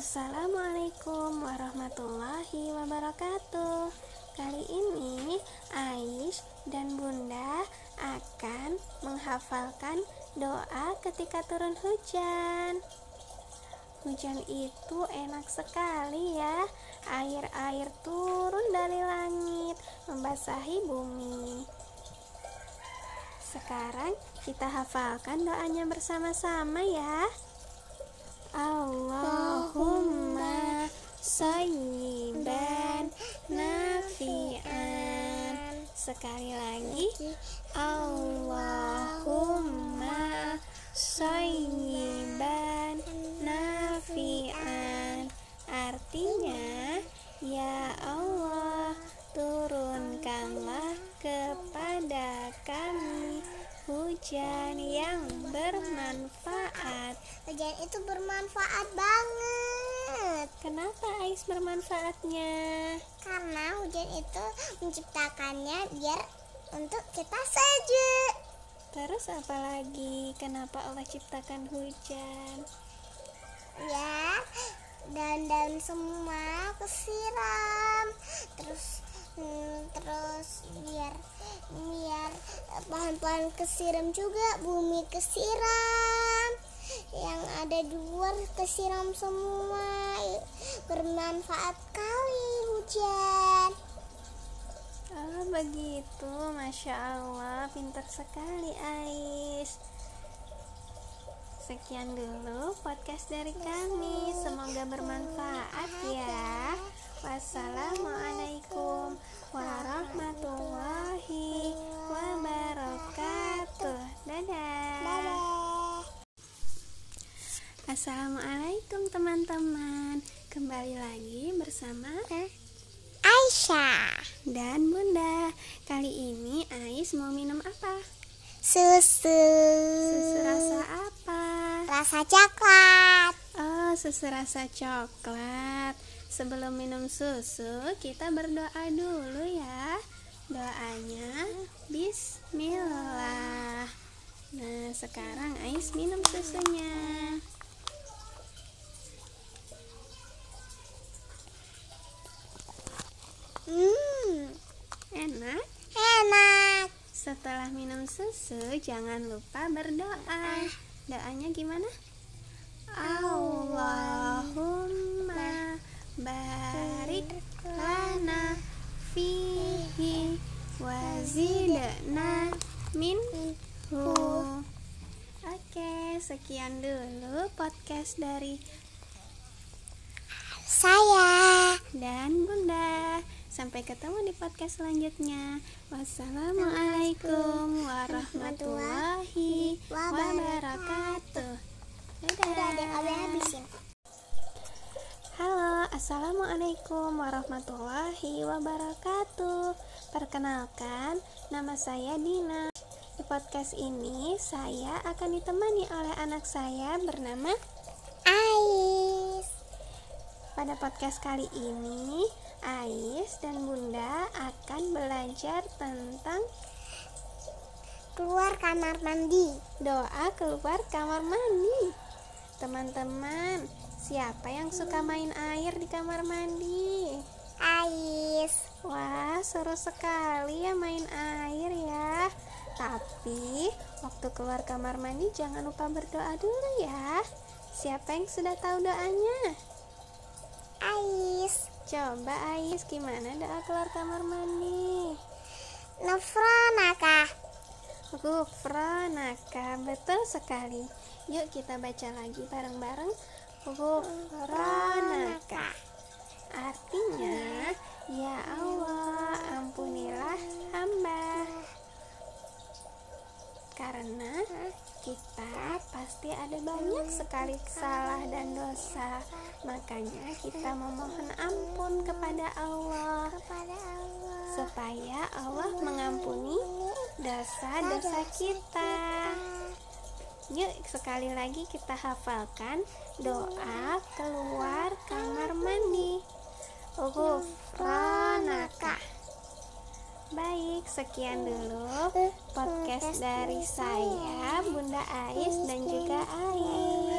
Assalamualaikum warahmatullahi wabarakatuh. Kali ini Ais dan Bunda akan menghafalkan doa ketika turun hujan. Hujan itu enak sekali ya. Air-air turun dari langit membasahi bumi. Sekarang kita hafalkan doanya bersama-sama ya. Allahumma sayyiban nafi'an. Sekali lagi. Allahumma sayyiban nafi'an. Artinya Ya Allah turunkanlah kepada kami hujan yang bermanfaat. Hujan itu bermanfaat banget. Kenapa Ais bermanfaatnya? Karena hujan itu menciptakannya biar untuk kita sejuk. Terus apa lagi? Kenapa Allah ciptakan hujan? Ya, dan dan semua kesiram. Terus hmm, terus biar biar pohon-pohon kesiram juga bumi kesiram yang ada di luar kesiram semua. Bermanfaat kali hujan Oh begitu, Masya Allah, pintar sekali Ais. Sekian dulu podcast dari kami. Semoga bermanfaat ya. Wassalamualaikum warahmatullahi wabarakatuh Assalamualaikum teman-teman Kembali lagi bersama Aisyah dan Bunda Kali ini Ais mau minum apa? susu Susu rasa apa? rasa coklat Oh, susu rasa coklat. Sebelum minum susu, kita berdoa dulu ya. Doanya Bismillah. Nah, sekarang Ais minum susunya. hmm Enak. enak Setelah minum susu, jangan lupa berdoa. Doanya gimana? Allahumma barik lana fihi wazidna minhu Oke, sekian dulu podcast dari saya. Sampai ketemu di podcast selanjutnya. Wassalamualaikum warahmatullahi wabarakatuh. Dadah. habisin Halo, Assalamualaikum warahmatullahi wabarakatuh Perkenalkan, nama saya Dina Di podcast ini, saya akan ditemani oleh anak saya bernama Pada podcast kali ini, Ais dan Bunda akan belajar tentang keluar kamar mandi doa keluar kamar mandi Teman-teman, siapa yang suka main air di kamar mandi? Ais Wah, seru sekali ya main air ya. Tapi waktu keluar kamar mandi jangan lupa berdoa dulu ya. Siapa yang sudah tahu doanya? Ais Coba Ais gimana doa keluar kamar mandi? Nofranaka Gufranaka, betul sekali. Yuk kita baca lagi bareng-bareng. Gufranaka. Artinya, ya ada banyak sekali salah dan dosa. Makanya kita memohon ampun kepada Allah kepada Allah supaya Allah mengampuni dosa-dosa kita. Yuk sekali lagi kita hafalkan doa keluar kamar mandi. Ghufranaka. Baik, sekian dulu podcast dari saya, Bunda Ais dan juga Ais.